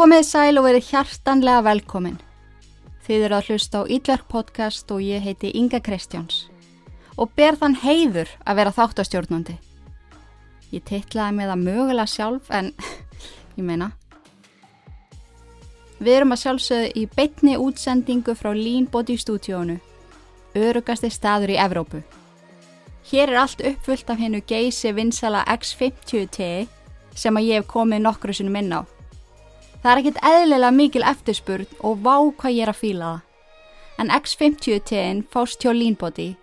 Komið sæl og verið hjartanlega velkomin. Þið eru að hlusta á Ídverk podcast og ég heiti Inga Kristjáns og ber þann heiður að vera þáttastjórnandi. Ég titlaði með það mögulega sjálf en ég meina. Við erum að sjálfsögðu í beitni útsendingu frá Lean Body stúdíónu, örugasti staður í Evrópu. Hér er allt uppfullt af hennu geysi vinsala X50T sem að ég hef komið nokkru sinum inn á. Það er ekkert eðlilega mikil eftirspurn og vá hvað ég er að fíla það. En X50T-in fást hjá Lean Body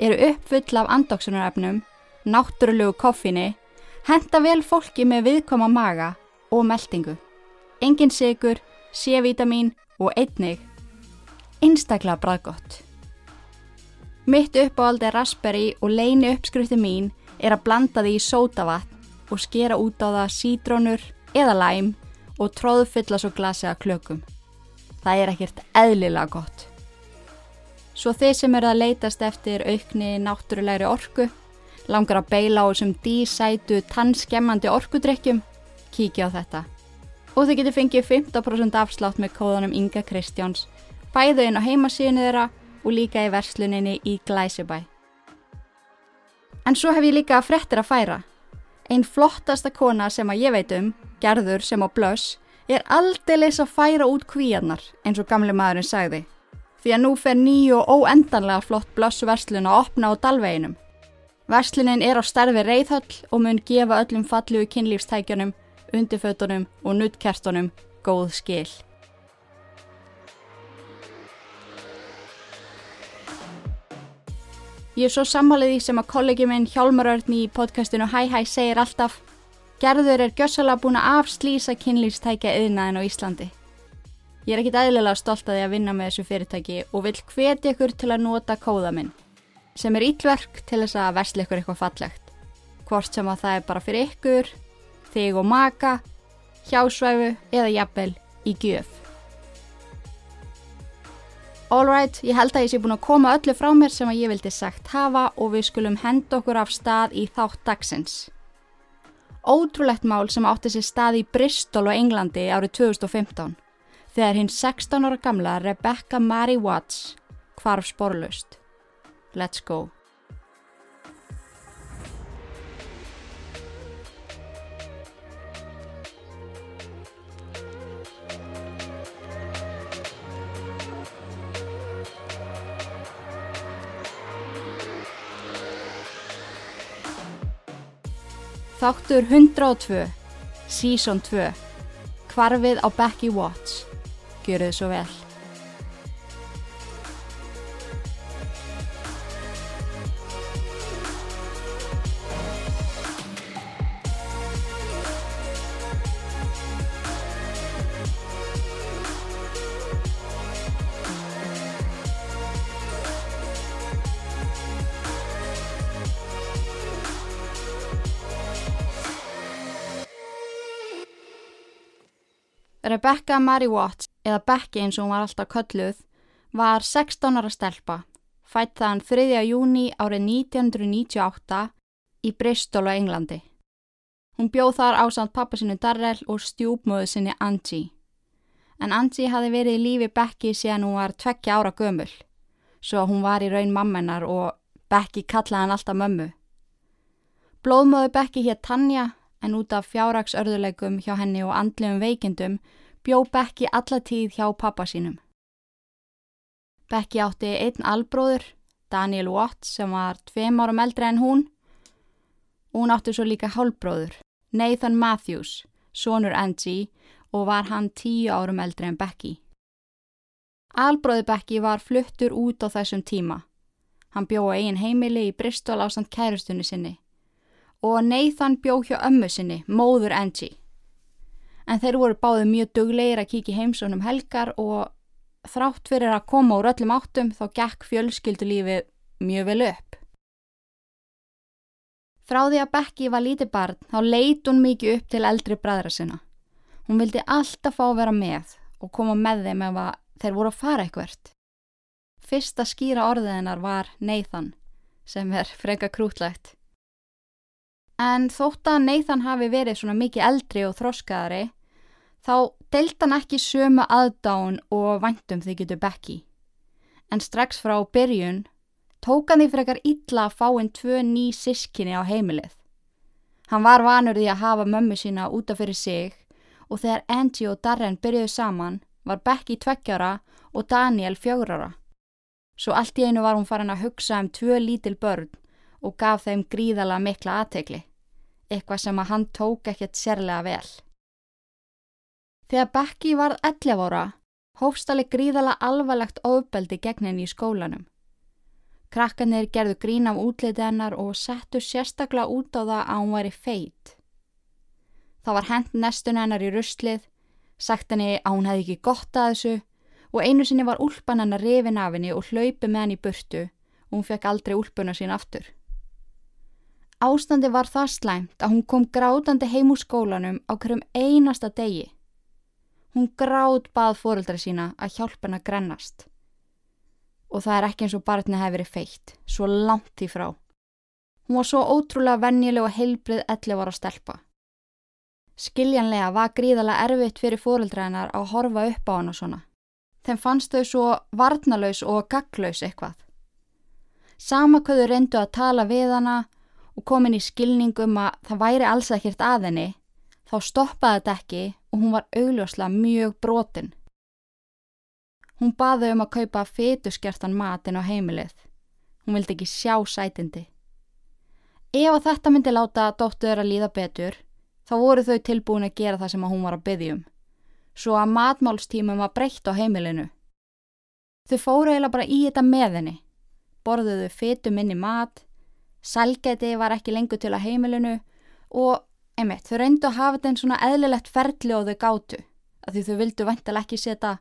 eru uppfull af andoksunarefnum, náttúrulegu koffinni, henda vel fólki með viðkoma maga og meldingu. Engin sigur, C-vitamin og einnig. Einstaklega bræðgott. Mitt uppáhaldi raspberry og leini uppskrifti mín er að blanda því í sótavatn og skera út á það sítrónur eða læm og tróðfylla svo glasi að klökum. Það er ekkert eðlilega gott. Svo þeir sem eru að leitast eftir aukni náttúrulegri orku, langar að beila á þessum dísætu tannskemmandi orkudrykkjum, kíkja á þetta. Og þið getur fengið 15% afslátt með kóðanum Inga Kristjáns, bæðu inn á heimasíðinu þeirra og líka í versluninni í Glæsibæ. En svo hef ég líka frettir að færa. Einn flottasta kona sem að ég veit um, gerður sem á blöss, er aldeilis að færa út kvíarnar eins og gamle maðurinn sagði. Því að nú fer nýju og óendanlega flott blössverslun að opna á dalveginum. Verslunin er á starfi reyðhöll og mun gefa öllum fallugu kynlífstækjunum, undirfötunum og nuttkertunum góð skil. Ég er svo sammálið því sem að kollegi minn Hjálmar Örn í podcastinu Hæ Hæ segir alltaf Gerður er gjössalega búin að afslýsa kynlýfstækja yðnaðin á Íslandi. Ég er ekkit eðlilega stolt að því að vinna með þessu fyrirtæki og vil hvetja ykkur til að nota kóða minn sem er ítlverk til þess að versla ykkur eitthvað fallegt. Hvort sem að það er bara fyrir ykkur, þig og maka, hjásvæfu eða jafnvel í gjöf. Alright, ég held að ég sé búin að koma öllu frá mér sem að ég vildi sagt hafa og við skulum henda okkur af stað í þátt dagsins. Ótrúlegt mál sem átti sér stað í Bristol og Englandi árið 2015 þegar hinn 16 ára gamla Rebecca Mary Watts hvarf sporlaust. Let's go. Þáttur 102, Season 2, Hvarfið á Becky Watts. Gjör þið svo vel. Rebecca Mary Watts, eða Becky eins og hún var alltaf kölluð, var 16 ára stelpa, fætt þann 3. júni árið 1998 í Bristol á Englandi. Hún bjóð þar ásand pappa sinu Darrell og stjúpmöðu sinni Angie. En Angie hafi verið í lífi Becky síðan hún var tveggja ára gömul, svo hún var í raun mammenar og Becky kallaði hann alltaf mömmu. Blóðmöðu Becky hétt Tanja en út af fjárraksörðuleikum hjá henni og andlegum veikindum bjó Becky alla tíð hjá pappa sínum. Becky átti einn albróður, Daniel Watts, sem var tveim árum eldri en hún hún átti svo líka hálbróður, Nathan Matthews, sonur Angie og var hann tíu árum eldri en Becky. Albróði Becky var fluttur út á þessum tíma. Hann bjó eigin heimili í Bristol á samt kærustunni sinni og Nathan bjó hjá ömmu sinni, móður Angie. En þeir voru báðið mjög duglegir að kíkja heimsónum helgar og þrátt fyrir að koma úr öllum áttum þá gekk fjölskyldulífið mjög vel upp. Frá því að Becky var lítið barn þá leit hún mikið upp til eldri bræðra sinna. Hún vildi alltaf fá vera með og koma með þeim ef þeir voru að fara eitthvert. Fyrsta skýra orðið hennar var Nathan sem er freka krútlegt. En þótt að Nathan hafi verið svona mikið eldri og þroskaðari þá deilt hann ekki sömu aðdán og væntum þið getur Becky. En strax frá byrjun tók hann því frekar illa að fá einn tvö ný sískinni á heimilið. Hann var vanur því að hafa mömmu sína útaf fyrir sig og þegar Angie og Darren byrjuðu saman var Becky tveggjara og Daniel fjögrara. Svo allt í einu var hún farin að hugsa um tvö lítil börn og gaf þeim gríðala mikla aðtegli, eitthvað sem að hann tók ekkert sérlega vel. Þegar Becky varð 11 ára, hófstali gríðala alvarlegt ofbeldi gegn henni í skólanum. Krakkanir gerðu grín af útliti hennar og settu sérstaklega út á það að hún væri feit. Það var hend nestun hennar í russlið, sagt henni að hún hefði ekki gott að þessu og einu sinni var úlpan hennar rifin af henni og hlaupi með henni í burtu og hún fekk aldrei úlpuna sín aftur. Ástandi var það slæmt að hún kom grátandi heim úr skólanum á hverjum einasta degi. Hún gráð bað fóreldra sína að hjálpa henn að grennast. Og það er ekki eins og barni hefur verið feitt, svo langt í frá. Hún var svo ótrúlega vennileg og heilbrið 11 ára stelpa. Skiljanlega var gríðala erfitt fyrir fóreldra hennar að horfa upp á hann og svona. Þeim fannst þau svo varnalaus og gaglaus eitthvað. Sama hvað þau reyndu að tala við hana og komin í skilningum að það væri alls ekkert að henni, þá stoppaði þetta ekki og hún var augljóslega mjög brotin. Hún baði um að kaupa fétuskertan matin á heimilið. Hún vildi ekki sjá sætindi. Ef að þetta myndi láta dóttuður að líða betur, þá voru þau tilbúin að gera það sem hún var að byggjum. Svo að matmálstímum var breytt á heimilinu. Þau fóru eiginlega bara í þetta með henni. Borðuðu fétu minni mat, sælgæti var ekki lengur til að heimilinu og Einmitt, þau reyndu að hafa þetta einn svona eðlilegt ferli og þau gátu af því þau vildu vantilega ekki setja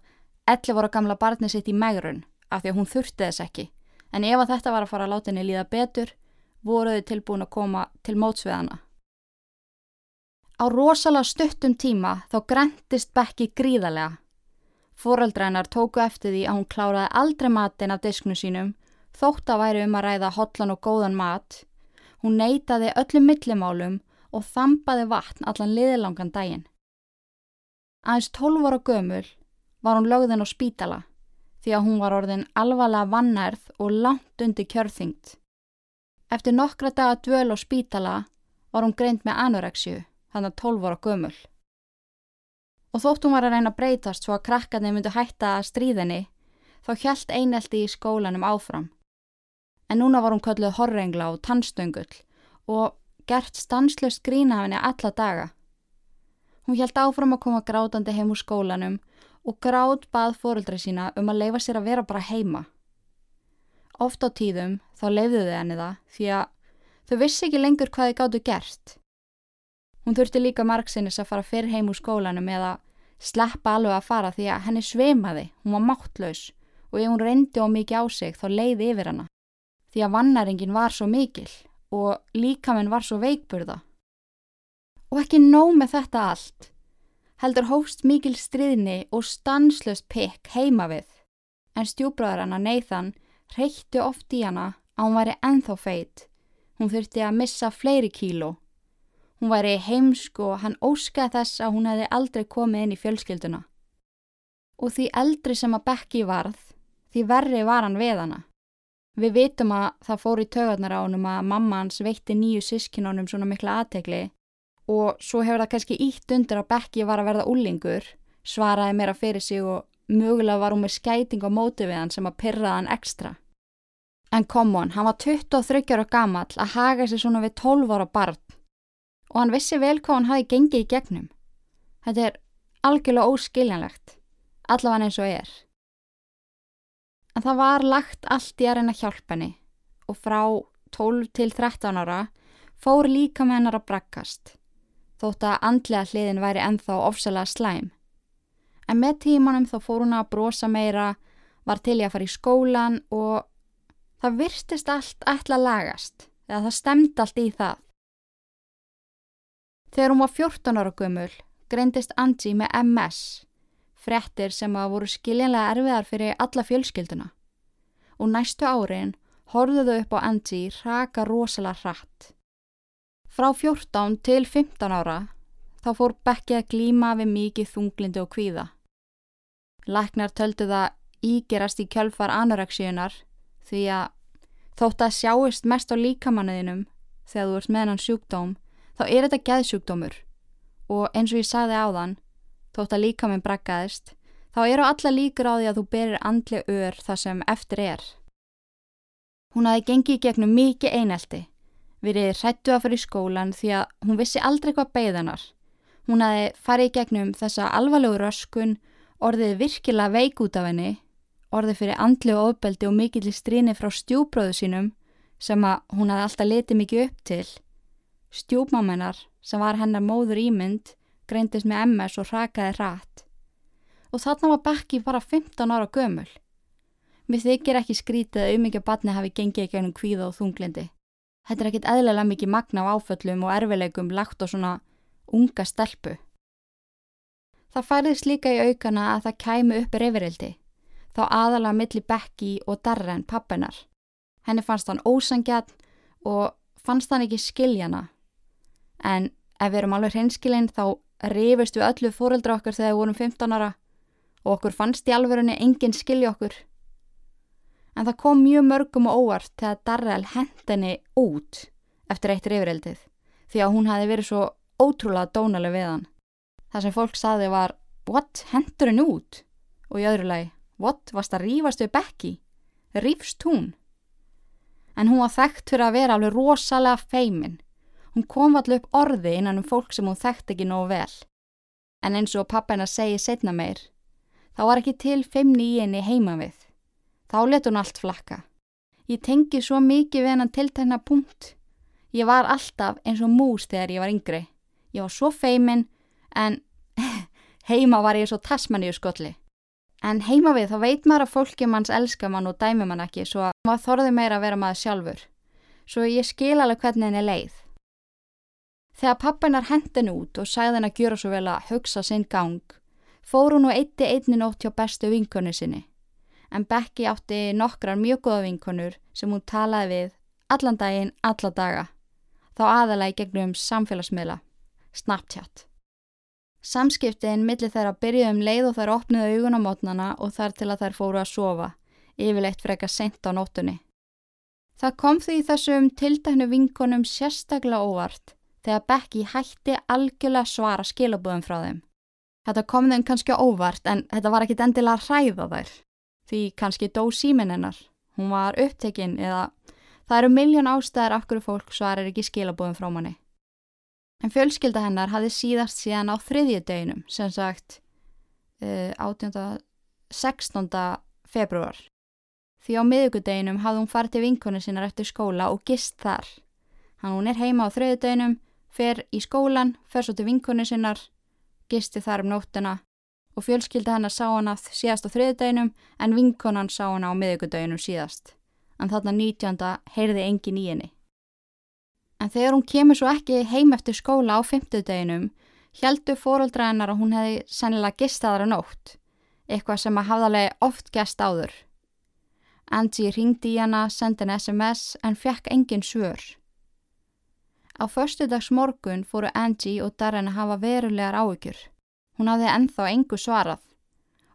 11 ára gamla barni sitt í megrun af því að hún þurfti þess ekki en ef þetta var að fara að láta henni líða betur voru þau tilbúin að koma til mótsveðana. Á rosalega stuttum tíma þá grendist Becky gríðarlega. Fóraldrænar tóku eftir því að hún kláraði aldrei matin af disknu sínum þótt að væri um að ræða hotlan og góðan mat. Hún neytaði öllum millimálum og þambaði vatn allan liðilangan daginn. Aðeins 12 ára gömul var hún lögðin á spítala því að hún var orðin alvarlega vannærð og langt undir kjörþyngd. Eftir nokkra daga dvöl á spítala var hún greint með anoreksju, þannig að 12 ára gömul. Og þótt hún var að reyna að breytast svo að krakkarnir myndu hætta að stríðinni, þá hjælt einelti í skólanum áfram. En núna var hún kölluð horrengla og tannstöngull og gert stanslöst grína af henni alla daga. Hún hjælt áfram að koma grátandi heim úr skólanum og grát bað fóruldra sína um að leifa sér að vera bara heima. Oft á tíðum þá leifðu þau henni það því að þau vissi ekki lengur hvað þau gáttu gert. Hún þurfti líka margsinnis að fara fyrr heim úr skólanum eða sleppa alveg að fara því að henni sveimaði, hún var máttlaus og ef hún reyndi á mikið á sig þá leiði yfir hana því að vannaringin var svo mikil og líkaminn var svo veikburða. Og ekki nóg með þetta allt, heldur hóst mikil stríðni og stanslust pekk heima við, en stjúbræður hana Nathan reykti oft í hana að hún væri enþá feit, hún þurfti að missa fleiri kíló. Hún væri heimsk og hann óskaði þess að hún hefði aldrei komið inn í fjölskylduna. Og því eldri sem að Becky varð, því verri var hann við hana. Við vitum að það fór í tögarnar á hennum að mamma hans veitti nýju sískinónum svona mikla aðtegli og svo hefur það kannski ítt undir að Becky var að verða úlingur, svaraði meira fyrir sig og mögulega var hún með skæting á móti við hann sem að pyrraða hann ekstra. En kom hann, hann var 23 ára gammal að haga sig svona við 12 ára barn og hann vissi vel hvað hann hafi gengið í gegnum. Þetta er algjörlega óskiljanlegt, allavega eins og er en það var lagt allt í að reyna hjálp henni og frá 12 til 13 ára fór líka með hennar að brakkast, þótt að andlega hliðin væri enþá ofsalega slæm. En með tímanum þá fór hún að brosa meira, var til í að fara í skólan og það virtist allt ætla að lagast, eða það stemdi allt í það. Þegar hún var 14 ára gömul, greindist Angie með MS frettir sem að voru skiljanlega erfiðar fyrir alla fjölskylduna. Og næstu árin horfðuðu upp á Angie raka rosalega hratt. Frá 14 til 15 ára þá fór Becky að glíma við mikið þunglindi og kvíða. Læknar töldu það ígerast í kjölfar anoreksíunar því að þótt að sjáist mest á líkamanniðinum þegar þú ert með hann sjúkdóm þá er þetta geðsjúkdómur og eins og ég sagði á þann þótt að líkaminn breggaðist þá eru alla líkur á því að þú berir andli ör það sem eftir er. Hún hafi gengið gegnum mikið einelti, verið hrættu að fyrir skólan því að hún vissi aldrei hvað beigðanar. Hún hafi farið gegnum þessa alvarlegu röskun, orðið virkilega veik út af henni orði fyrir andli og ofbeldi og mikill í stríni frá stjúbróðu sínum sem að hún hafði alltaf letið mikið upp til. Stjúbmámennar sem var hennar móður ímynd greindist með MS og rakaði rætt. Og þarna var Becky bara 15 ára gömul. Mér þykir ekki skrítið að auðmyggja barni hafi gengið ekki ennum kvíða og þunglindi. Þetta er ekkit eðlilega mikið magna á áföllum og erfileikum lagt á svona unga stelpu. Það færðist líka í aukana að það kæmu upp reyfirildi þá aðalega milli Becky og Darren pappinar. Henni fannst hann ósangjarn og fannst hann ekki skiljana. En ef við erum alveg hreinskilinn þá rifist við öllu fóreldra okkar þegar við vorum 15 ára og okkur fannst í alverðinni enginn skilja okkur. En það kom mjög mörgum og óvart þegar Darrell hendinni út eftir eitt rifrildið því að hún hafi verið svo ótrúlega dónaleg við hann. Það sem fólk saði var, what, hendur henni út? Og í öðru lagi, What, varst að rífast við Becky? Rífst hún? En hún var þekkt fyrir að vera alveg rosalega feimin. Hún kom allir upp orði innan um fólk sem hún þekkt ekki nógu vel. En eins og pappa hennar segi setna meir, þá var ekki til feimni í henni heima við. Þá let hún allt flakka. Ég tengi svo mikið við hennan tiltegna punkt. Ég var alltaf eins og mús þegar ég var yngri. Ég var svo feimin en heima var ég svo tasmaníu skolli. En heima við þá veit maður að fólki manns elska mann og dæmi mann ekki svo að maður þorði meira að vera maður sjálfur. Svo ég skil alveg hvernig henni leið. Þegar pappinar hendin út og sæði henni að gjöra svo vel að hugsa sinn gang, fór hún og eitti einni nótt hjá bestu vinkonu sinni. En Becky átti nokkrar mjög goða vinkonur sem hún talaði við allan daginn, alla daga. Þá aðalega í gegnum samfélagsmiðla, Snapchat. Samskiptin millir þær að byrja um leið og þær opniðu augun á mótnana og þar til að þær fóru að sofa, yfirleitt freka sent á nótunni. Það kom því þessum tildæknu vinkonum sérstaklega óvart þegar Becky hætti algjörlega svara skilabúðum frá þeim. Þetta kom þeim kannski óvart en þetta var ekkit endilega hræða þær, því kannski dó símin hennar. Hún var upptekinn eða það eru miljón ástæðar af hverju fólk svarar ekki skilabúðum frá manni. En fjölskylda hennar hafði síðast síðan á þriðju deginum, sem sagt uh, 18. 16. februar. Því á miðugudeginum hafði hún farið til vinkonu sinnar eftir skóla og gist þar. Hann hún er heima á þriðju deginum, fer í skólan, fer svo til vinkonu sinnar, gisti þar um nóttina og fjölskylda hennar sá hann að síðast á þriðju deginum en vinkonan sá hann á miðugudeginum síðast. En þarna 19. heyrði engin í henni. En þegar hún kemur svo ekki heim eftir skóla á fymtudeginum, heldur fóröldra hennar að hún hefði sennilega gistaðara nótt, eitthvað sem að hafðalegi oft gest áður. Angie ringdi í hana, sendi henni SMS en fekk engin svör. Á förstudags morgun fóru Angie og Darren að hafa verulegar áökjur. Hún hafði enþá engu svarað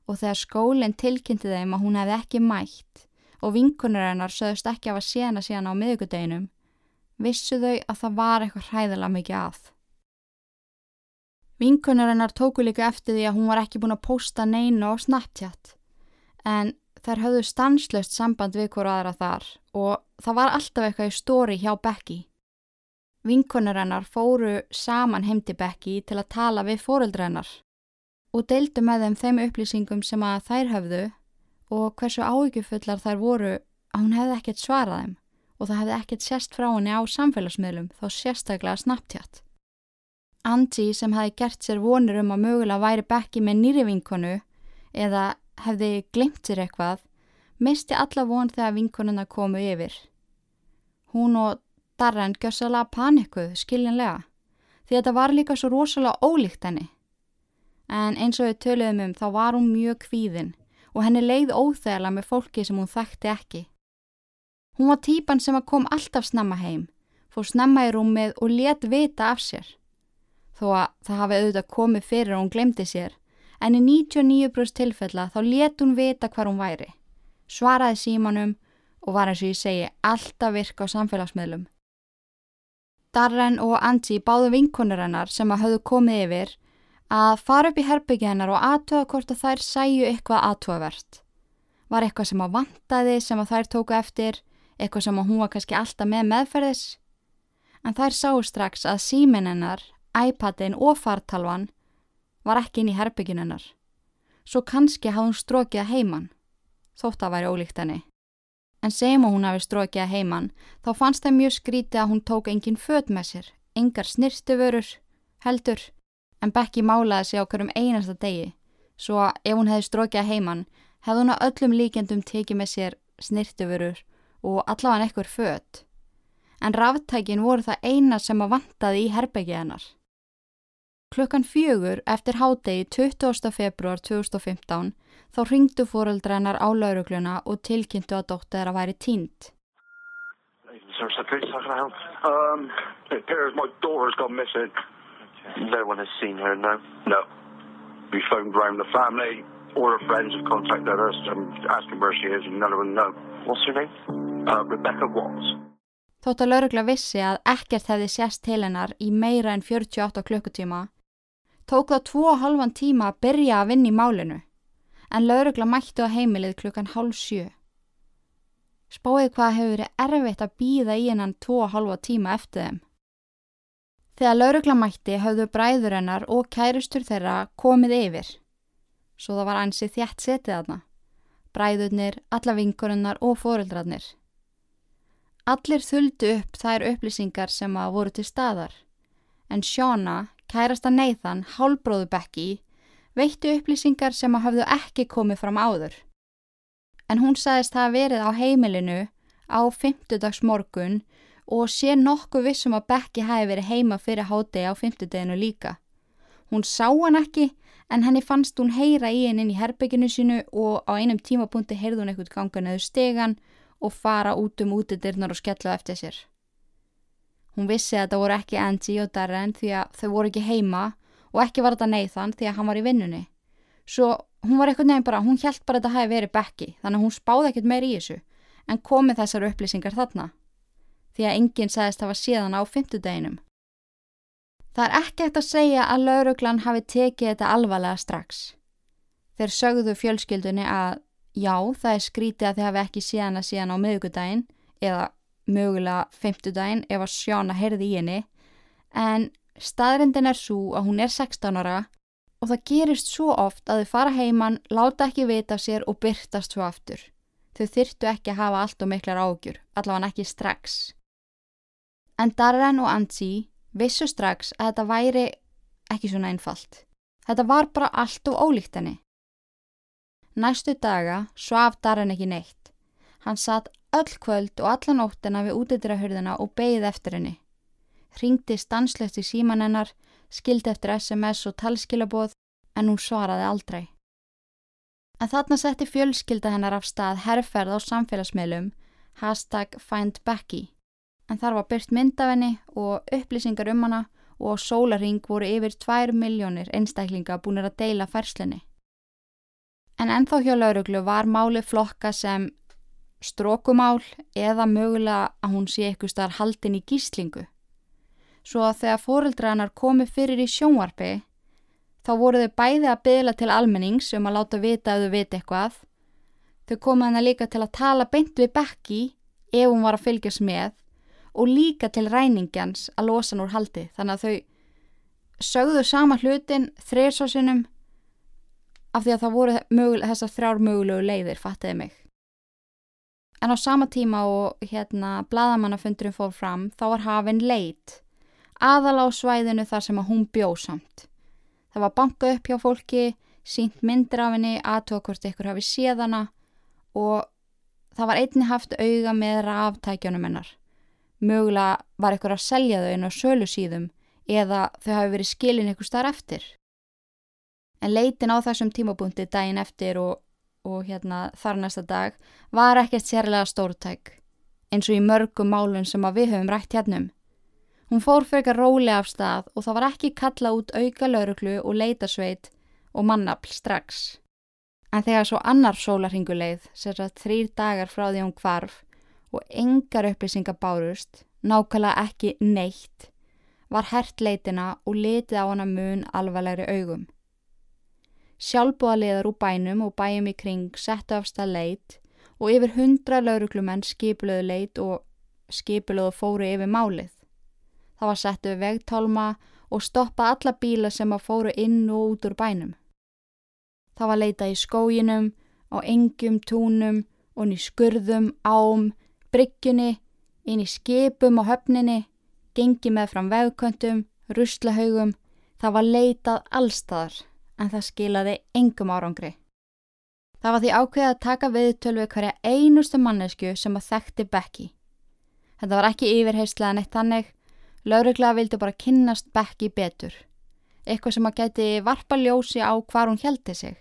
og þegar skólinn tilkynnti þeim að hún hefði ekki mætt og vinkunur hennar söðust ekki af að séna síðan á miðugudeginum, vissu þau að það var eitthvað hræðilega mikið að. Vinkunarinnar tóku líka eftir því að hún var ekki búin að posta neina á Snapchat en þær höfðu stanslöst samband við hverju aðra þar og það var alltaf eitthvað í stóri hjá Becky. Vinkunarinnar fóru saman heim til Becky til að tala við fóreldrennar og deildu með þeim þeim upplýsingum sem að þær höfðu og hversu áhyggjufullar þær voru að hún hefði ekkert svarað þeim og það hefði ekkert sérst frá henni á samfélagsmiðlum þá sérstaklega snabbtjátt. Angie sem hefði gert sér vonur um að mögulega væri bekki með nýri vinkonu eða hefði glimt sér eitthvað, misti alla von þegar vinkonuna komu yfir. Hún og Darren gjössalega panikuð, skiljanlega, því þetta var líka svo rosalega ólíkt henni. En eins og við töluðum um þá var hún mjög kvíðin og henni leið óþægla með fólki sem hún þekkti ekki. Hún var típan sem kom alltaf snemma heim, fór snemma í rúmið og let vita af sér. þó að það hafi auðvitað komið fyrir og hún glemdi sér, en í 99% tilfella þá let hún vita hvar hún væri, svaraði símanum og var eins og ég segi alltaf virka á samfélagsmiðlum. Darren og Angie báðu vinkonur hennar sem að hafðu komið yfir að fara upp í herbyggja hennar og aðtöða hvort að þær sæju eitthvað aðtöðavert. Var eitthvað sem að vantaði sem að þær tóku eftir, eitthvað sem að hún var kannski alltaf með meðferðis. En þær sáu strax að símin hennar, iPadin og fartalvan var ekki inn í herbyggin hennar. Svo kannski hafði hún strókið heimann, þótt að væri ólíkt henni. En segjum að hún hafi strókið heimann, þá fannst það mjög skrítið að hún tók engin född með sér, engar snirtuvörur, heldur, en Becky málaði sig á hverjum einasta degi, svo að ef hún hefði strókið heimann, hefði hún að öllum líkjendum tekið með sér snirtuvörur og allavega ekkur född. En ráftækin voru það eina sem að vantaði í herbyggið hennar. Klukkan fjögur eftir hádegi 20. februar 2015 þá ringdu fóreldra hennar á laurugluna og tilkynntu að dóttir þeirra væri tínt. Um, it appears my daughter's gone missing. No one has seen her, no? No. We phoned around the family. All her friends have contacted us and asking where she is and none of them know. What's her name? Uh. Þótt að laurugla vissi að ekkert hefði sérst til hennar í meira en 48 klukkutíma tók það tvo og halvan tíma að byrja að vinna í málinu, en laurugla mættu á heimilið klukkan hálf sjö. Spáðið hvað hefur verið erfitt að býða í hennan tvo og halva tíma eftir þeim. Þegar laurugla mætti höfðu bræður hennar og kæristur þeirra komið yfir, svo það var ansið þjætt setið aðna, bræðurnir, alla vinkurinnar og fóreldrarnir. Allir þuldu upp þær upplýsingar sem að voru til staðar, en Sjóna kærasta Nathan, hálbróðu Becky, veitti upplýsingar sem að hafðu ekki komið fram áður. En hún sagðist það að verið á heimilinu á fymtudags morgun og sé nokkuð vissum að Becky hafi verið heima fyrir hátegi á fymtudeginu líka. Hún sá hann ekki en henni fannst hún heyra í henni inn í herbygginu sínu og á einum tímapunkti heyrði hún eitthvað ganga neðu stegan og fara út um útidirnar og skella eftir sér. Hún vissi að þetta voru ekki Angie og Darren því að þau voru ekki heima og ekki var þetta Nathan því að hann var í vinnunni. Svo hún var eitthvað nefn bara, hún held bara að þetta hafi verið Becky þannig að hún spáði ekkert meir í þessu en komið þessar upplýsingar þarna því að enginn sagðist að það var síðan á fymtudeginum. Það er ekki eftir að segja að lauruglan hafi tekið þetta alvarlega strax. Þeir sögðu fjölskyldunni að já, það er skrítið að þið hafi ekki síðan að síðan á miðugudaginn eða mögulega femtudaginn ef að Sjána heyrði í henni en staðrindin er svo að hún er 16 ára og það gerist svo oft að þau fara heimann, láta ekki vita sér og byrtast svo aftur. Þau þyrtu ekki að hafa allt og miklar ágjur, allavega ekki strax. En Darren og Ansi vissu strax að þetta væri ekki svona einfalt. Þetta var bara allt og ólíkt henni. Næstu daga svaf Darren ekki neitt. Hann satt öll kvöld og alla nóttina við útidrahörðina og beigð eftir henni. Ringdi stanslegt í síman hennar, skildi eftir SMS og talskilaboð en hún svaraði aldrei. En þarna setti fjölskylda hennar af stað herrferð á samfélagsmiðlum, hashtag findbecky. En þar var byrt mynd af henni og upplýsingar um hana og á sólaring voru yfir 2 miljónir einstaklinga búinir að deila færslinni. En ennþá hjá lauruglu var máli flokka sem strókumál eða mögulega að hún sé starf haldin í gíslingu. Svo að þegar fóreldrarnar komi fyrir í sjónvarpi þá voru þau bæði að byðla til almennings um að láta vita að þau viti eitthvað. Þau komi hana líka til að tala beint við Becky ef hún var að fylgjast með og líka til ræningjans að losa núr haldi þannig að þau sögðu sama hlutin þreyrsvásinum af því að það voru þessar þrjár mögulegu leiðir, fattiði mig. En á sama tíma og hérna bladamannafundurin fór fram þá var hafinn leit, aðal á svæðinu þar sem að hún bjóð samt. Það var bankað upp hjá fólki, sínt myndir af henni, aðtók hvort ykkur hafi séðana og það var einni haft auga með ráftækjunum hennar. Mögulega var ykkur að selja þau inn á sölu síðum eða þau hafi verið skilin ykkur starf eftir. En leitin á þessum tímabúndi daginn eftir og og hérna þar næsta dag var ekkert sérlega stórtæk eins og í mörgum málun sem við höfum rætt hérnum. Hún fór frekar róli af stað og það var ekki kalla út auka lauruglu og leitasveit og mannafl strax. En þegar svo annar sólarhinguleið, sér að þrýr dagar frá því hún kvarf og engar upplýsingar bárust, nákvæmlega ekki neitt, var hert leitina og litið á hana mun alvarlegri augum. Sjálfbúðaliðar úr bænum og bæjum í kring settu af stað leit og yfir hundra lauruglumenn skipluðu leit og skipluðu fóru yfir málið. Það var settu vegtálma og stoppað alla bíla sem að fóru inn og út úr bænum. Það var leitað í skóginum, á engjum, túnum í skurðum, ám, bryggjunni, inn í skipum og höfninni, gengi með fram vegköntum, ruslahaugum, það var leitað allstaðar en það skilaði engum árangri. Það var því ákveðið að taka viðtölu við hverja einustu mannesku sem að þekkti Becky. Þetta var ekki yfirheyslega neitt þannig, lauruglega vildi bara kynnast Becky betur. Eitthvað sem að geti varpa ljósi á hvar hún heldi sig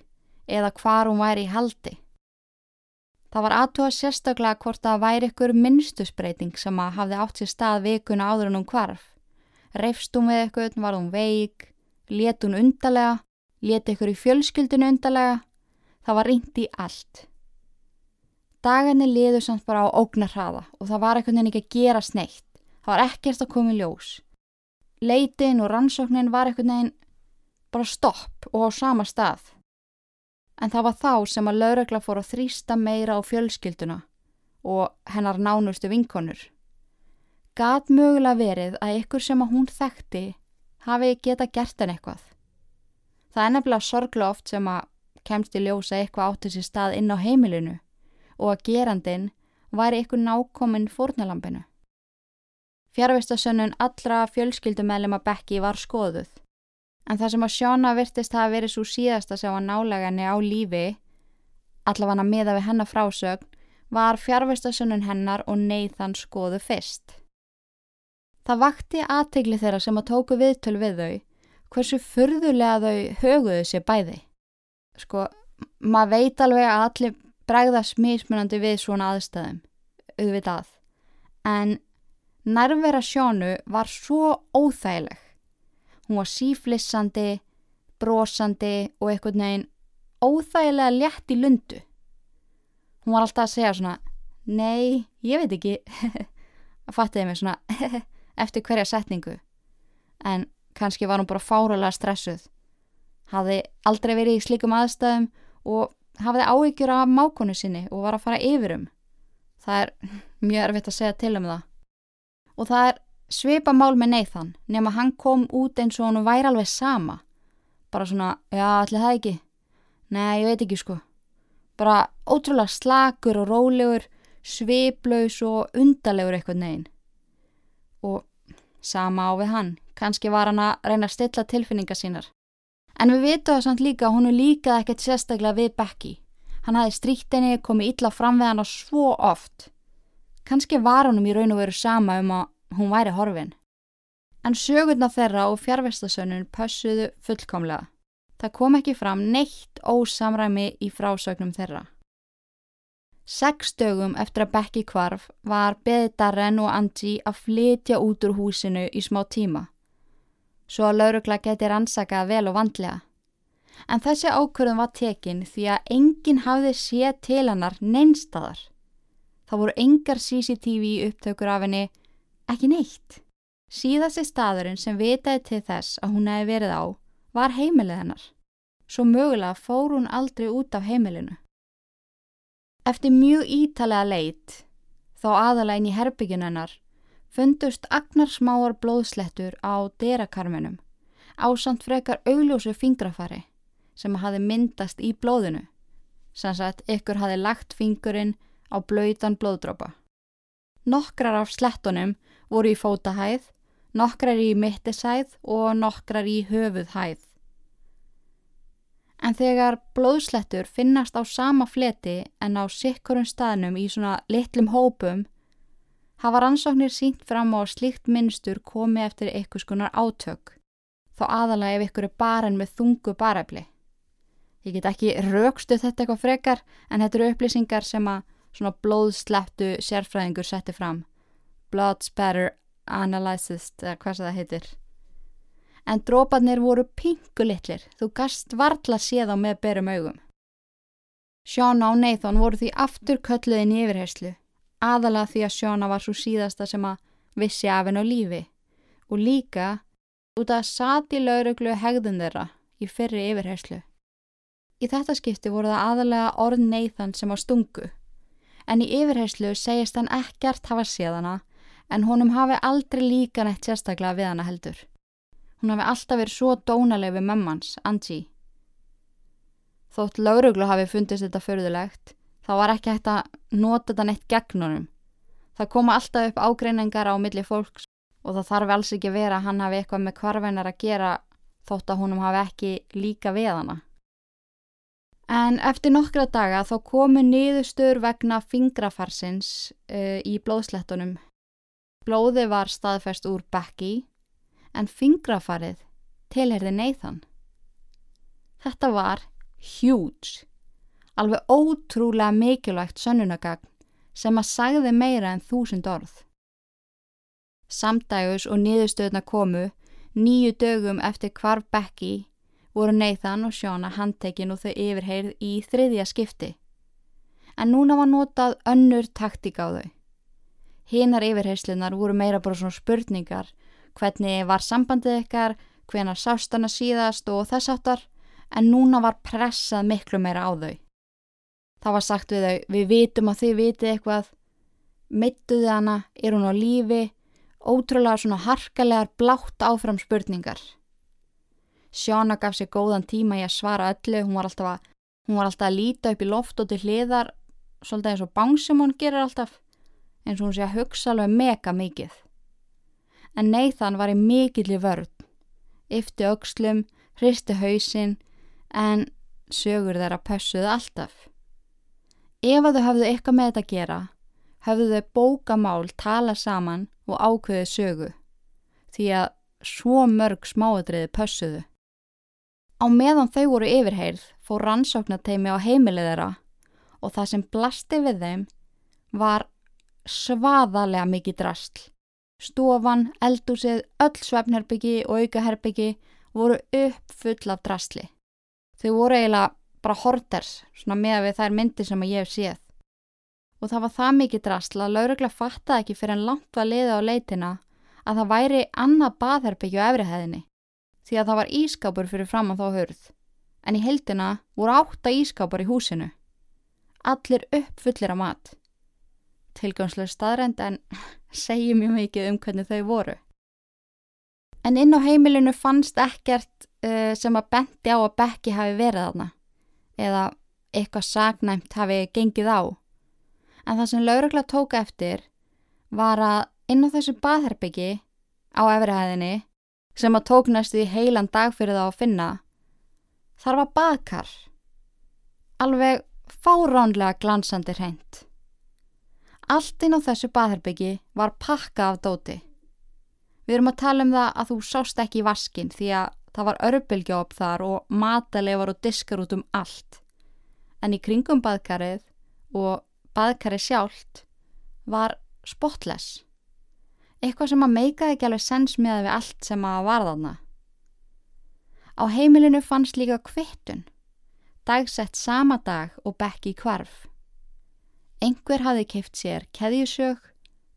eða hvar hún væri í haldi. Það var aðtúa sérstaklega hvort að væri ykkur minnstusbreyting sem að hafði átt sér stað vikuna áður en hún hvarf. Reifst hún við eitthvað, var hún veik, let hún undarlega leti ykkur í fjölskyldinu undarlega, það var reyndi í allt. Dagarnir liður samt bara á ógnarhraða og það var einhvern veginn ekki að gera sneitt, það var ekkert að koma í ljós. Leitin og rannsóknin var einhvern veginn bara stopp og á sama stað. En það var þá sem að laurögla fór að þrýsta meira á fjölskylduna og hennar nánustu vinkonur. Gat mögulega verið að ykkur sem að hún þekkti hafi geta gert henn eitthvað. Það er nefnilega sorgla oft sem að kemst í ljósa eitthvað átti sér stað inn á heimilinu og að gerandin væri ykkur nákominn fórnalampinu. Fjárvistasönnun allra fjölskyldumælim að Becky var skoðuð, en það sem að Sjóna virtist hafa verið svo síðasta sem var nálegaðinni á lífi, allavega meða við hennar frásögn, var fjárvistasönnun hennar og neyðan skoðu fyrst. Það vakti aðtegli þeirra sem að tóku viðtöl við þau hversu furðulega þau höguðu sér bæði. Sko, maður veit alveg að allir bregðast mismunandi við svona aðstæðum, auðvitað. En nærvera sjónu var svo óþægileg. Hún var síflissandi, brosandi og eitthvað neginn óþægilega létt í lundu. Hún var alltaf að segja svona, nei, ég veit ekki, að fattiði mig svona eftir hverja setningu. En Kanski var hún bara fáralega stressuð. Hafði aldrei verið í slikum aðstæðum og hafði áhyggjur af mákonu sinni og var að fara yfirum. Það er mjög erfitt að segja til um það. Og það er svipa mál með Nathan nema hann kom út eins og hann væri alveg sama. Bara svona, já, allir það ekki. Nei, ég veit ekki sko. Bara ótrúlega slakur og rólegur, sviplaus og undalegur eitthvað neginn. Og sama á við hann, Kanski var hann að reyna að stilla tilfinninga sínar. En við vitum það samt líka hún er líkað ekkert sérstaklega við Becky. Hann hafi stríkt henni, komið illa fram við hann og svo oft. Kanski var hann um í raun og veru sama um að hún væri horfin. En sögurna þeirra og fjárvestasönnun pössuðu fullkomlega. Það kom ekki fram neitt ósamræmi í frásögnum þeirra. Seks dögum eftir að Becky kvarf var beðið Darren og Angie að flytja út úr húsinu í smá tíma svo að laurugla geti rannsakað vel og vandlega. En þessi ákvörðum var tekin því að enginn hafði séð til hannar neinstadar. Það voru engar CCTV upptökur af henni, ekki neitt. Síðasti staðurinn sem vitaði til þess að hún hefði verið á var heimilið hennar. Svo mögulega fór hún aldrei út af heimilinu. Eftir mjög ítalega leitt, þá aðalega inn í herbyggjun hennar, fundust agnarsmáar blóðslettur á derakarminum ásand frekar augljósu fingrafari sem hafi myndast í blóðinu sannsagt ykkur hafi lagt fingurinn á blöytan blóðdrópa. Nokkrar af slettunum voru í fótahæð, nokkrar í mittisæð og nokkrar í höfuðhæð. En þegar blóðslettur finnast á sama fleti en á sikkurum staðnum í svona litlum hópum hafa rannsóknir sínt fram á slíkt minnstur komi eftir eitthvað skonar átök, þá aðalega ef ykkur er barinn með þungu barefli. Ég get ekki raukstu þetta eitthvað frekar en þetta eru upplýsingar sem að svona blóðsleptu sérfræðingur setti fram. Blood spatter analysis eða hvað það heitir. En drópanir voru pingulitlir, þú gast varla séð á með berum augum. Sjóna og Nathan voru því aftur kölluðin í yfirherslu, aðalega því að Sjóna var svo síðasta sem að vissi af henn á lífi og líka út að sati lauruglu hegðun þeirra í fyrri yfirherslu. Í þetta skipti voru það aðalega orð Nathan sem á stungu, en í yfirherslu segist hann ekkert hafa séð hana en honum hafi aldrei líka neitt sérstaklega við hana heldur. Hún hafi alltaf verið svo dónaleg við mömmans, Angie. Þótt lauruglu hafi fundist þetta förðulegt, þá var ekki hægt að nota þetta neitt gegn honum. Það koma alltaf upp ágreiningar á milli fólks og það þarf alls ekki vera að hann hafi eitthvað með kvarvenar að gera þótt að honum hafi ekki líka við hana. En eftir nokkra daga þá komu niðurstur vegna fingrafarsins uh, í blóðslettunum. Blóði var staðfest úr Becky en fingrafarið tilherði Nathan. Þetta var huge, alveg ótrúlega mikilvægt sönnunagagn sem að sagði meira en þúsund orð. Samdægus og niðurstöðna komu nýju dögum eftir hvarf Becky voru Nathan og Shona handtekinn og þau yfirheyrð í þriðja skipti. En núna var notað önnur taktík á þau. Hinnar yfirheyslunar voru meira bara svona spurningar hvernig var sambandið ykkar, hvenar sást hana síðast og þess aftar, en núna var pressað miklu meira á þau. Það var sagt við þau, við vitum að þið vitið eitthvað, mittuði hana, er hún á lífi, ótrúlega svona harkalegar blátt áfram spurningar. Sjána gaf sér góðan tíma í að svara öllu, hún var alltaf að, var alltaf að líta upp í loft og til hliðar, svolítið eins og bánsum hún gerir alltaf, eins og hún sé að hugsa alveg mega mikið en Nathan var í mikill í vörð. Yfti aukslum, hristi hausinn, en sögur þeirra pössuði alltaf. Ef að þau hafðu eitthvað með þetta að gera, hafðu þau bókamál tala saman og ákveðu sögu, því að svo mörg smáadriði pössuðu. Á meðan þau voru yfirheyrð fór rannsóknateimi á heimilið þeirra og það sem blasti við þeim var svaðalega mikið drastl. Stofan, eldúsið, öll svefnherbyggi og aukaherbyggi voru upp full af drasli. Þau voru eiginlega bara horters, svona með við þær myndir sem ég hef séð. Og það var það mikið drasla að laurugla fattaði ekki fyrir en langt var liða á leitina að það væri annað baðherbyggju efrihæðinni, því að það var ískápur fyrir fram að þá hörð. En í heldina voru átta ískápur í húsinu. Allir upp fullir af mat. Tilgjómslega staðrænd en segi mjög mikið um hvernig þau voru. En inn á heimilinu fannst ekkert uh, sem að benti á að Becky hafi verið þarna eða eitthvað sagnæmt hafi gengið á. En það sem laurugla tóka eftir var að inn á þessu baðherbyggi á efrihæðinni sem að tók næstu í heilan dag fyrir það að finna þar var baðkar. Alveg fáránlega glansandi hreint. Allt inn á þessu baðherbyggi var pakka af dóti. Við erum að tala um það að þú sást ekki í vaskin því að það var örbylgjóp þar og matalefar og diskar út um allt. En í kringum baðkarið og baðkarið sjálft var spotless. Eitthvað sem að meika ekki alveg sens með við allt sem að varðaðna. Á heimilinu fannst líka kvittun, dagsett sama dag og bekki kvarf. Einhver hafði keift sér keðjusög,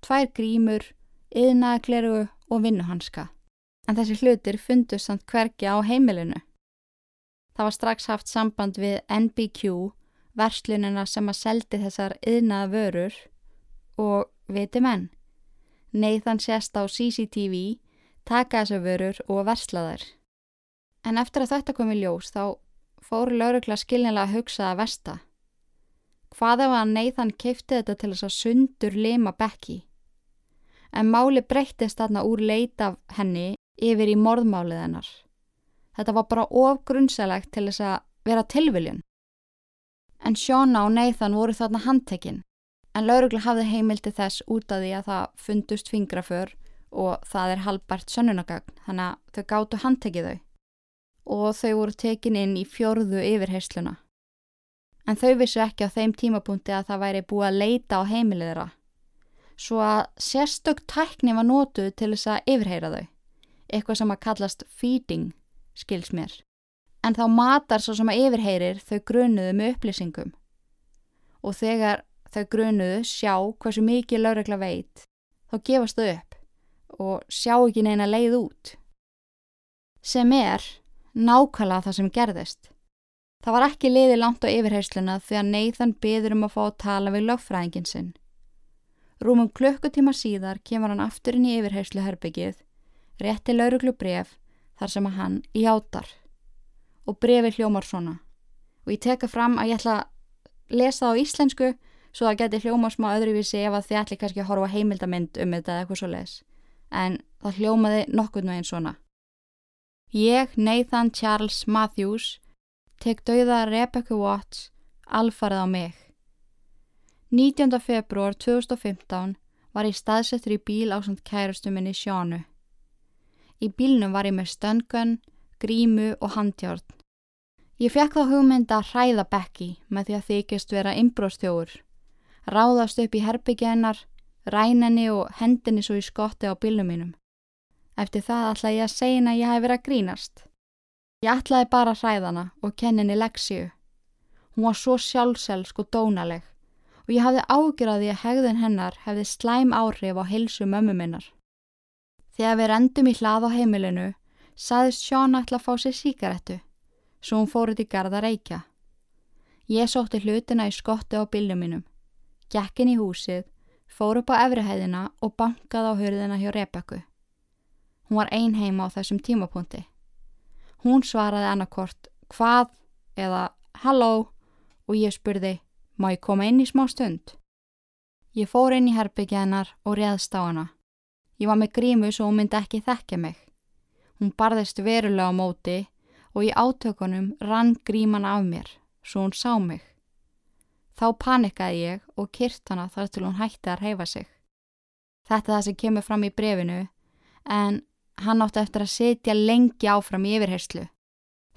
tvær grímur, yðnaðakleru og vinnuhanska. En þessi hlutir fundust samt hvergi á heimilinu. Það var strax haft samband við NBQ, verslunina sem að seldi þessar yðnaða vörur og viti menn. Nathan sést á CCTV, taka þessar vörur og versla þær. En eftir að þetta kom í ljós þá fóru laurugla skilnilega að hugsa að versta. Hvað ef að Nathan keipti þetta til þess að sundur lima Becky? En máli breyttist þarna úr leita henni yfir í morðmálið hennar. Þetta var bara ofgrunnsælegt til þess að vera tilviljun. En Shona og Nathan voru þarna handtekinn, en laurugla hafði heimildi þess út af því að það fundust fingraför og það er halbært sönnunagagn, þannig að þau gáttu handtekið þau. Og þau voru tekin inn í fjörðu yfirheysluna en þau vissu ekki á þeim tímapunkti að það væri búið að leita á heimilið þeirra. svo að sérstök tækni var nótuð til þess að yfirheyra þau, eitthvað sem að kallast feeding, skils mér. En þá matar svo sem að yfirheyrir þau grunuðu með upplýsingum. Og þegar þau grunuðu sjá hversu mikið lögregla veit, þá gefast þau upp og sjá ekki neina leið út. Sem er nákvæmlega það sem gerðist. Það var ekki liði langt á yfirheysluna því að Nathan byður um að fá að tala við lögfræðingin sinn. Rúmum klukkutíma síðar kemur hann aftur inn í yfirheyslu herbyggið, rétti lauruglu bref þar sem að hann játar. Og brefi hljómar svona. Og ég teka fram að ég ætla að lesa það á íslensku svo það geti hljómar smá öðruvísi ef að þið ætli kannski að horfa heimildamind um þetta eða eitthvað svo les. En það hljómaði nokkur nú einn svona. Ég, Nathan Charles Matthews, tek dauða Rebecca Watts alfarið á mig. 19. februar 2015 var ég staðsettur í bíl á samt kærastuminni Sjánu. Í bílnum var ég með stöngun, grímu og handjárn. Ég fekk þá hugmynda að hræða Becky með því að þykist vera imbróstjóður, ráðast upp í herbygjennar, rænenni og hendinni svo í skotti á bílnum mínum. Eftir það ætla ég að segja að ég hef verið að grínast. Ég ætlaði bara hræðana og kenninni leksíu. Hún var svo sjálfselsk og dónaleg og ég hafði ágjörði að hegðin hennar hefði slæm áhrif á heilsu mömmu minnar. Þegar við rendum í hlað á heimilinu, saðist Sjón ætla að fá sér síkaretu, svo hún fórið í garda reykja. Ég sótti hlutina í skotti á bílnum mínum, gekkin í húsið, fór upp á efrihæðina og bankaði á hörðina hjá Rebekku. Hún var ein heima á þessum tímapunkti. Hún svaraði annarkort hvað eða halló og ég spurði má ég koma inn í smá stund? Ég fór inn í herbyggja hennar og réðst á hana. Ég var með grímu svo hún myndi ekki þekkja mig. Hún barðist verulega á móti og í átökunum rann gríman af mér svo hún sá mig. Þá panikaði ég og kyrt hana þar til hún hætti að reyfa sig. Þetta er það sem kemur fram í brefinu en hann átti eftir að setja lengi áfram í yfirherslu.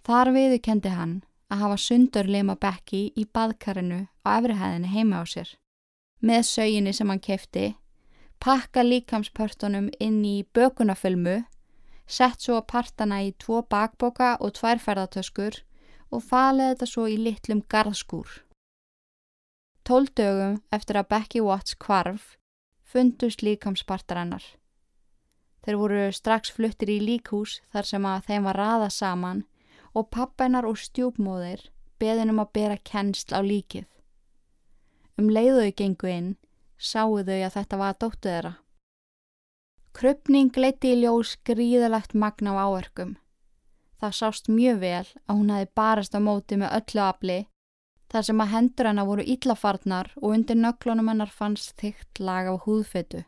Þar viðukendi hann að hafa sundurleima bekki í baðkarinu á efrihæðinni heima á sér. Með söginni sem hann kefti, pakka líkamspörtunum inn í bökunafölmu, sett svo partana í tvo bakboka og tvær ferðartöskur og falið þetta svo í litlum garðskúr. Tóldögum eftir að Becky Watts kvarf fundust líkamspartarannar. Þeir voru strax fluttir í líkhús þar sem að þeim var raða saman og pappennar og stjúpmóðir beðinum að bera kennsl á líkið. Um leiðuðu gengu inn, sáu þau að þetta var dóttu þeirra. Krupning leiti í ljós gríðalegt magna á áverkum. Það sást mjög vel að hún hefði barast á móti með öllu afli þar sem að hendur hennar voru íllafarnar og undir nöglunum hennar fannst þygt lag af húðfetu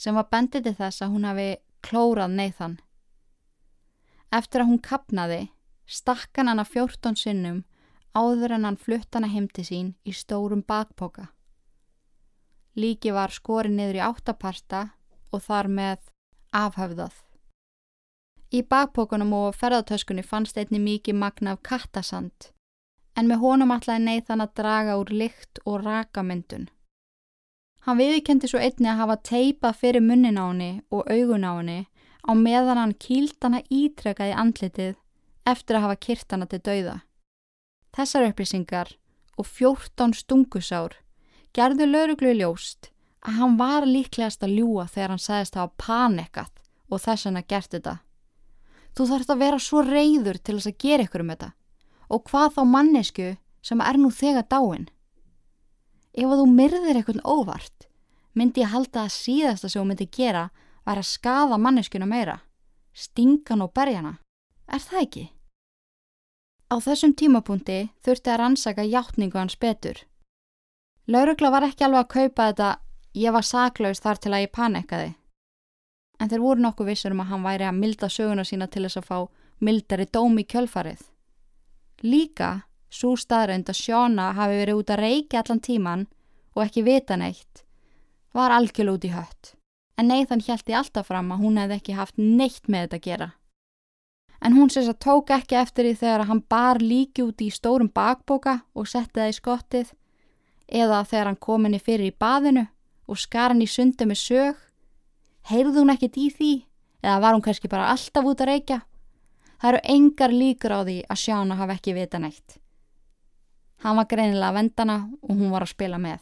sem var bendið til þess að hún hafi klórað Nathan. Eftir að hún kapnaði, stakkan að 14 sinnum áður en hann flutt hann að heimti sín í stórum bakpoka. Líki var skori niður í áttaparta og þar með afhafðað. Í bakpokunum og ferðartöskunni fannst einni mikið magna af kattasand, en með honum ætlaði Nathan að draga úr lykt og rakamyndun. Hann viðkendi svo einni að hafa teipað fyrir munnin á henni og augun á henni á meðan hann kýlt hana ítrekað í andlitið eftir að hafa kyrt hana til dauða. Þessar upplýsingar og 14 stungusár gerðu lauruglu ljóst að hann var líklegast að ljúa þegar hann sagðist að hafa panekat og þess hann að gert þetta. Þú þarfst að vera svo reyður til þess að gera ykkur um þetta og hvað þá mannesku sem er nú þegar dáin. Ef að þú myrðir eitthvað óvart, myndi ég halda að síðasta sem þú myndi gera var að skafa manneskuna meira, stingan og berjana. Er það ekki? Á þessum tímapunkti þurfti að rannsaka hjáttningu hans betur. Laurugla var ekki alveg að kaupa þetta ég var saklaus þar til að ég panekaði. En þeir voru nokkuð vissur um að hann væri að milda söguna sína til þess að fá mildari dómi í kjölfarið. Líka Svo staðrönd að Sjóna hafi verið út að reykja allan tíman og ekki vita neitt var algjörl út í hött. En Nathan hjælti alltaf fram að hún hefði ekki haft neitt með þetta að gera. En hún sérst að tók ekki eftir því þegar hann bar líki út í stórum bakboka og setti það í skottið eða þegar hann kom henni fyrir í baðinu og skar hann í sundu með sög. Heyrðu hún ekkit í því eða var hún kannski bara alltaf út að reykja? Það eru engar líkur á því að Sjána hafi ekki vita neitt. Hann var greinilega vendana og hún var að spila með.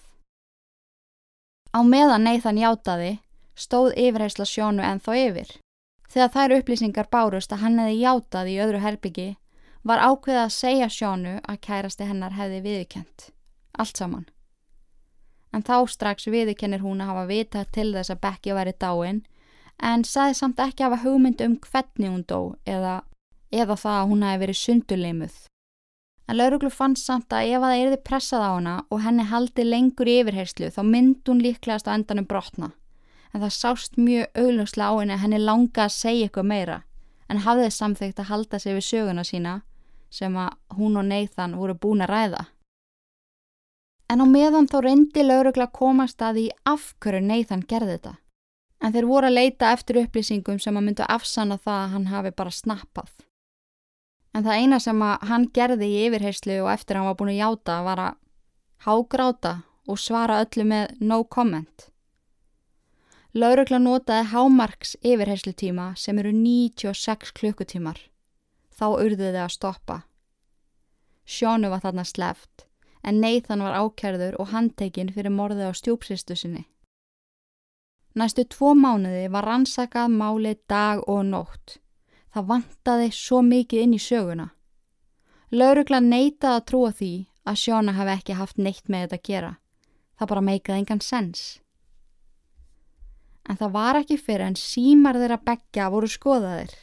Á meðan Nathan játaði stóð yfirheysla Sjónu ennþá yfir. Þegar þær upplýsingar bárust að hann hefði játað í öðru herbyggi var ákveðið að segja Sjónu að kærasti hennar hefði viðkjönt. Allt saman. En þá strax viðkennir hún að hafa vitað til þess að Becky væri dáin en saði samt ekki að hafa hugmynd um hvernig hún dó eða, eða það að hún hefði verið sundurleimuð. En lauruglu fann samt að ef að það erði pressað á hana og henni haldi lengur í yfirherslu þá mynd hún líklegast á endanum brotna. En það sást mjög augljóslega á henni að henni langa að segja eitthvað meira en hafði samþygt að halda sig við söguna sína sem að hún og Nathan voru búin að ræða. En á meðan þá reyndi laurugla komast að því af hverju Nathan gerði þetta. En þeir voru að leita eftir upplýsingum sem að myndu afsanna það að hann hafi bara snappað. En það eina sem hann gerði í yfirheyslu og eftir hann var búin að játa var að hágráta og svara öllu með no comment. Laurugla notaði hámarks yfirheyslu tíma sem eru 96 klukkutímar þá urðu þið að stoppa. Sjónu var þarna sleft, en Nathan var ákjærður og handtekinn fyrir morðið á stjúpsistu sinni. Næstu tvo mánuði var rannsakað málið dag og nótt. Það vantaði svo mikið inn í söguna. Laurugla neytaði að trúa því að Sjóna hafi ekki haft neitt með þetta að gera. Það bara meikaði engan sens. En það var ekki fyrir en símar þeirra begja voru skoðaðir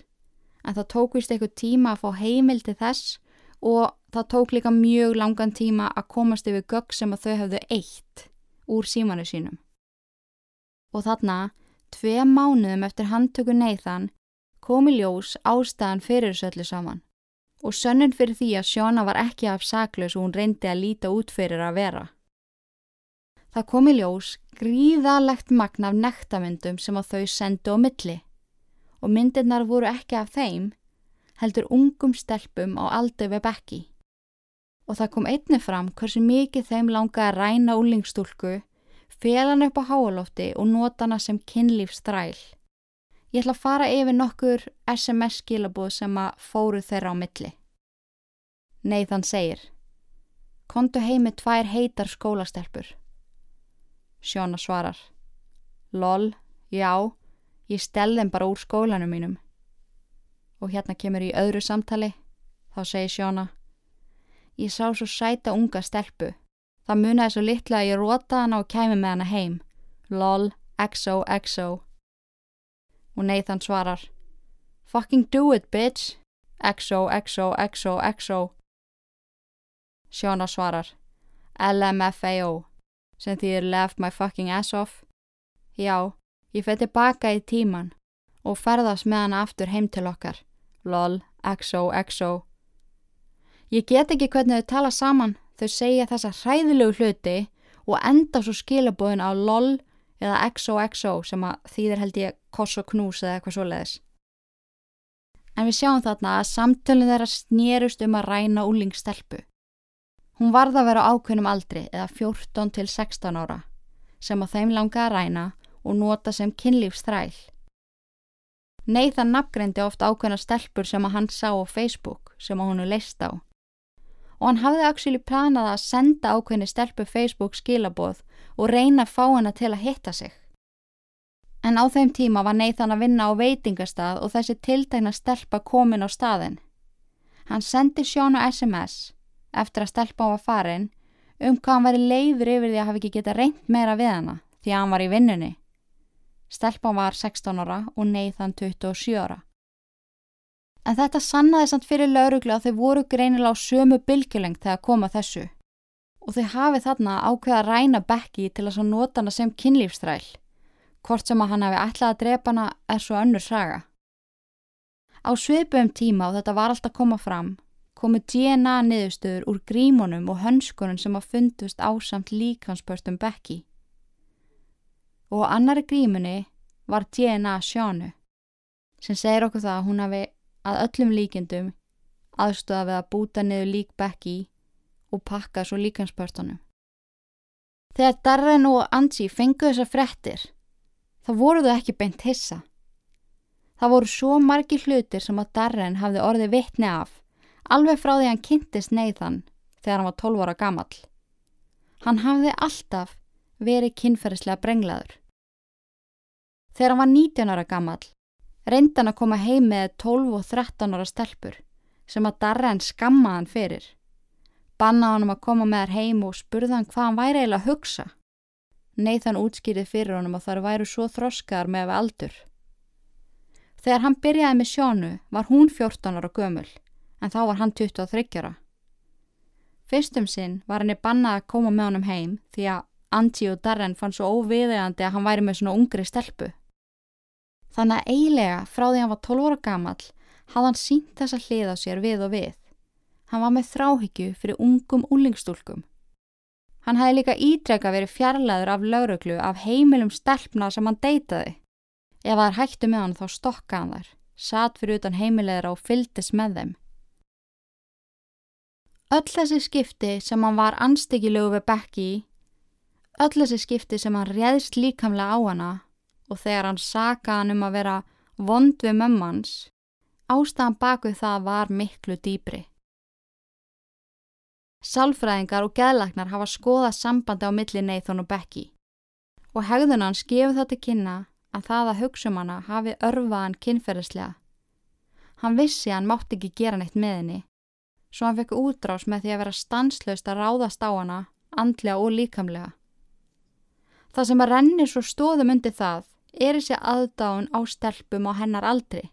en það tók vist eitthvað tíma að fá heimil til þess og það tók líka mjög langan tíma að komast yfir gögg sem að þau hefðu eitt úr símanu sínum. Og þarna, tvei mánuðum eftir handtöku Neithan, komi ljós ástæðan fyrir þessu öllu saman og sönnun fyrir því að Sjóna var ekki af saklaus og hún reyndi að líta út fyrir að vera. Það komi ljós gríðalegt magna af nektamyndum sem að þau sendu á milli og myndirnar voru ekki af þeim, heldur ungum stelpum á aldur við bekki. Og það kom einni fram hversu mikið þeim langaði að ræna úlingstúlku, félan upp á háalófti og nota hana sem kynlífstræl. Ég ætla að fara yfir nokkur SMS skilabúð sem að fóru þeirra á milli. Nei þann segir, kontu heimi tvær heitar skólastelpur. Sjóna svarar, lol, já, Ég stel þeim bara úr skólanum mínum. Og hérna kemur í öðru samtali, þá segir Sjóna. Ég sá svo sæta unga stelpu. Það munaði svo litla að ég róta hana og kæmi með hana heim. Lol, exo, exo. Og Nathan svarar. Fucking do it, bitch. Exo, exo, exo, exo. Sjóna svarar. LMFAO. Sem þýðir left my fucking ass off. Já. Ég fyrir tilbaka í tíman og ferðast með hana aftur heim til okkar. Lol, exo, exo. Ég get ekki hvernig þau tala saman, þau segja þessa hræðilegu hluti og enda svo skilabóðin á lol eða exo sem að þýðir held ég koss og knús eða eitthvað svo leiðis. En við sjáum þarna að samtölun þeirra snýrust um að ræna úlingstelpu. Hún varða að vera ákveðnum aldri eða 14 til 16 ára sem að þeim langa að ræna og nota sem kynlífstræl. Nei það nafngreindi oft ákveðna stelpur sem að hann sá á Facebook sem að honu leist á. Og hann hafði actually planað að senda ákveðni stelpu Facebook skilaboð og reyna að fá hana til að hitta sig. En á þeim tíma var Nathan að vinna á veitingastað og þessi tiltegna stelpa komin á staðin. Hann sendi Sjónu SMS eftir að stelpa var farin um hvað hann væri leiður yfir því að hafi ekki geta reynd meira við hana því að hann var í vinnunni. Stelpan var 16 ára og Nathan 27 ára. En þetta sannaði samt fyrir lauruglu að þau voru greinilega á sömu bylgjuleng þegar koma þessu. Og þau hafi þarna ákveða að ræna Becky til að nota hana sem kynlífstræl. Hvort sem að hann hafi ætlað að drepa hana er svo önnur saga. Á svipum tíma og þetta var alltaf að koma fram, komu DNA niðurstöður úr grímunum og hönskunum sem að fundust ásamt líkansbörstum Becky og annari grímunni var DNA sjánu sem segir okkur það að hún hafi að öllum líkendum aðstöða við að búta niður lík Becky og pakka svo líkanspörtunum. Þegar Darren og Angie fengu þessar frettir, þá voru þau ekki beint hissa. Það voru svo margi hlutir sem að Darren hafði orðið vittni af, alveg frá því hann kynntist Nathan þegar hann var 12 ára gamall. Hann hafði alltaf verið kynferðislega brenglaður. Þegar hann var 19 ára gamall, reyndi hann að koma heim með 12 og 13 ára stelpur sem að Darren skammaði hann fyrir. Bannaði hann um að koma með þær heim og spurði hann hvað hann væri eiginlega að hugsa. Nathan útskýrið fyrir honum að þar væru svo þroskaðar með aldur. Þegar hann byrjaði með sjónu var hún 14 ára gömul, en þá var hann 23 ára. Fyrstum sinn var henni bannað að koma með honum heim því að Angie og Darren fann svo óviðegandi að hann væri með svona ungri stelpu. Þannig að eiginlega frá því hann var 12 ára gamall hafði hann sínt þessa hlið á sér við og við. Hann var með þráhyggju fyrir ungum úlingstúlkum. Hann hefði líka ídrega verið fjarlæður af lauruglu af heimilum stelpna sem hann deytaði. Ef það er hættu með hann þá stokka hann þar, satt fyrir utan heimilegra og fyldist með þeim. Öll þessi skipti sem hann var anstíkilegu við Becky, öll þessi skipti sem hann réðst líkamlega á hana og þegar hann saka hann um að vera vond við mömmans, ástæðan bakuð það var miklu dýbri. Sálfræðingar og geðlagnar hafa skoðað sambandi á milli Nathan og Becky og hegðun hans gefur til kynna að það að hugsa um hana hafi örfaðan kynferðislega. Hann vissi að hann mátti ekki gera neitt með henni, svo hann fekk útrás með því að vera stanslaust að ráðast á hana, andlega og líkamlega. Það sem að renni svo stóðum undir það er þessi aðdáun á stelpum á hennar aldri.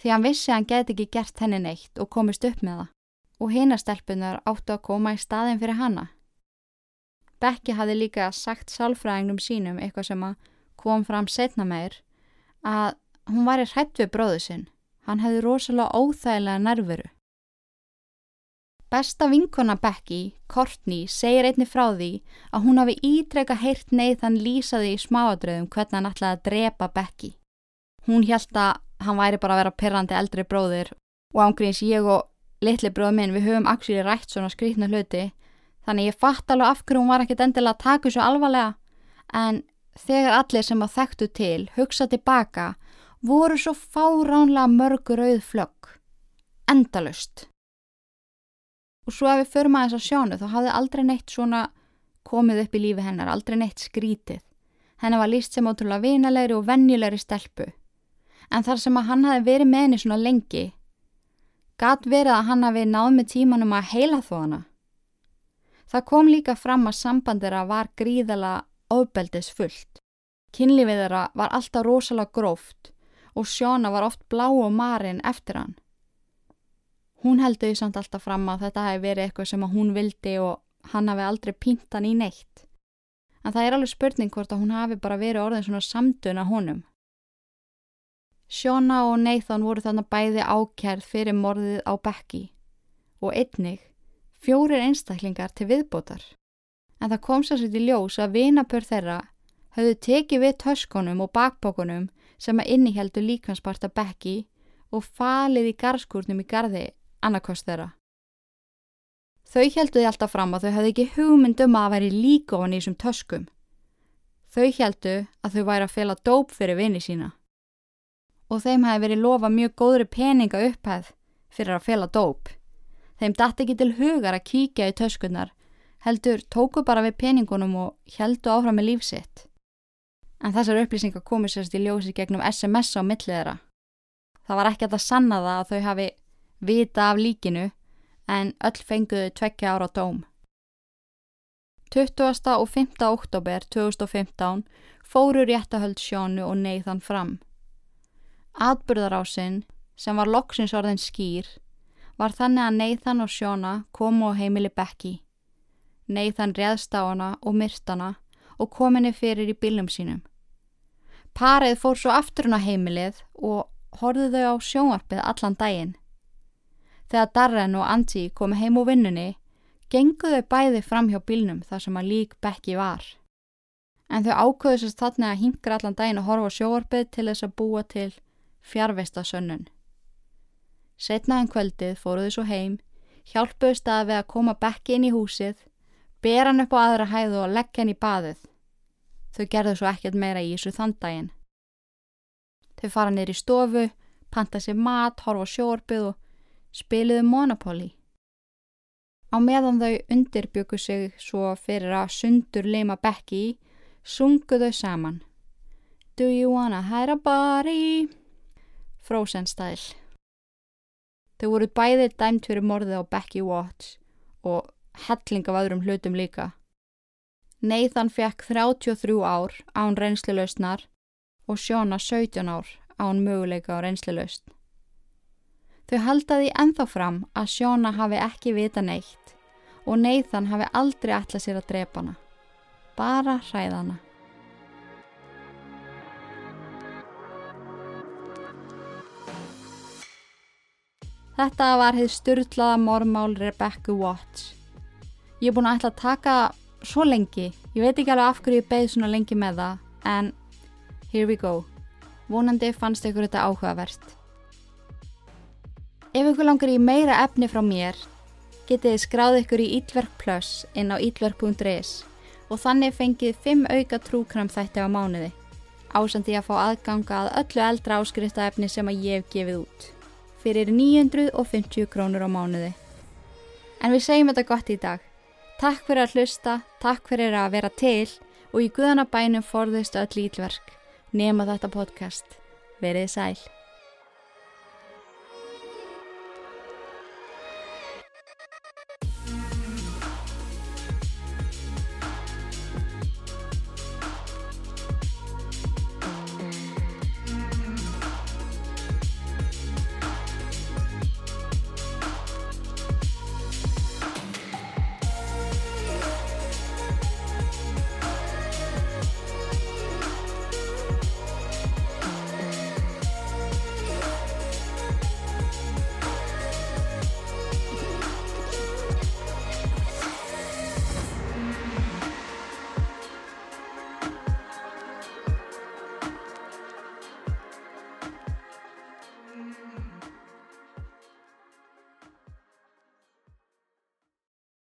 Því hann vissi að hann geti ekki gert henni neitt og komist upp með það og hinastelpunar áttu að koma í staðin fyrir hanna. Bekki hafi líka sagt sálfræðingnum sínum eitthvað sem að kom fram setna meir að hún var í hrætt við bróðu sinn. Hann hefði rosalega óþægilega nervuru. Besta vinkona Becky, Courtney, segir einni frá því að hún hafi ítreka heyrt neyð þann lýsaði í smáadröðum hvernig hann ætlaði að drepa Becky. Hún held að hann væri bara að vera perrandi eldri bróðir og ángríns ég og litli bróð minn við höfum actually rætt svona skrítna hluti. Þannig ég fatt alveg af hverju hún var ekkert endilega að taka þessu alvarlega. En þegar allir sem að þekktu til hugsa tilbaka voru svo fáránlega mörgur auð flögg. Endalust og svo ef við förum aðeins að sjánu þá hafði aldrei neitt svona komið upp í lífi hennar, aldrei neitt skrítið hennar var líst sem ótrúlega vinalegri og vennjulegri stelpu. En þar sem að hann hafi verið með henni svona lengi Gat verið að hann hafi náð með tímanum að heila þó hana. Það kom líka fram að sambandera var gríðala ofbeldis fullt. Kynlífið þeirra var alltaf rosalega gróft og Sjóna var oft blá og marinn eftir hann. Hún heldur því samt alltaf fram að þetta hefði verið eitthvað sem hún vildi og hann hafi aldrei pínt hann í neitt. En það er alveg spurning hvort að hún hafi bara verið orðin svona samtuna honum. Shona og Nathan voru þannig bæði ákjærð fyrir morðið á Becky og einnig fjórir einstaklingar til viðbótar. En það kom sér sér til ljós að vinapör þeirra höfðu tekið við töskonum og bakbókunum sem að inniheldu líkansparta Becky og falið í garskurnum í gardi annarkost þeirra. Þau heldu því alltaf fram að þau hafði ekki hugmyndum að veri líka ofan í þessum töskum. Þau heldu að þau væri að fela dóp fyrir vini sína og þeim hafi verið lofa mjög góðri peninga upphæð fyrir að fela dóp. Þeim dætt ekki til hugar að kíkja í töskunnar, heldur tóku bara við peningunum og heldu áfram með lífsitt. En þessar upplýsingar komu sérst í ljósi gegnum SMS á millið þeirra. Það var ekki að það sanna það að þau hafi vita af líkinu en öll fenguðu tvekja ára dóm. 20. og 5. oktober 2015 fóru réttahöld sjónu og neyðan fram. Atburðarásinn, sem var loksins orðin skýr, var þannig að Nathan og Shona komu á heimili Becky. Nathan reðst á hana og myrt hana og kom henni fyrir í bílum sínum. Parið fór svo aftur hún á heimilið og horfðu þau á sjónvarpið allan daginn. Þegar Darren og Angie komi heim úr vinnunni, genguðu þau bæði fram hjá bílnum þar sem að lík Becky var. En þau ákvöðu sérst þarna að hingra allan daginn og horfa sjónvarpið til þess að búa til fjarveista sönnun. Setnaðan kvöldið fóruðu svo heim, hjálpuðu staði að koma bekki inn í húsið, ber hann upp á aðra hæðu og leggja hann í baðið. Þau gerðu svo ekkert meira í þessu þanndaginn. Þau fara niður í stofu, panta sér mat, horfa sjórpið og spiliðu Monopoly. Á meðan þau undirbyggu sig svo fyrir að sundur leima Becky, sungu þau saman. Do you wanna hide a body? Frozen style. Þau voru bæði dæmt fyrir morðið á Becky Watts og helling af öðrum hlutum líka. Nathan fekk 33 ár án reynsluleusnar og Sjóna 17 ár án möguleika á reynsluleust. Þau haldaði enþá fram að Sjóna hafi ekki vita neitt og Nathan hafi aldrei ætlað sér að drepa hana. Bara hræðana. Þetta var hefð styrlaða mormál Rebecca Watts. Ég er búin að ætla að taka svo lengi, ég veit ekki alveg af hverju ég beð svona lengi með það, en here we go. Vonandi fannst ykkur þetta áhugavert. Ef ykkur langar í meira efni frá mér, getið skráð ykkur í Ílverk Plus inn á ílverk.is og þannig fengið 5 auka trúkram þætti á mánuði, ásandi að fá aðganga að öllu eldra áskrifta efni sem að ég hef gefið út fyrir 950 krónur á mánuði. En við segjum þetta gott í dag. Takk fyrir að hlusta, takk fyrir að vera til og í guðanabænum forðist öll ílverk. Nema þetta podcast. Verið sæl.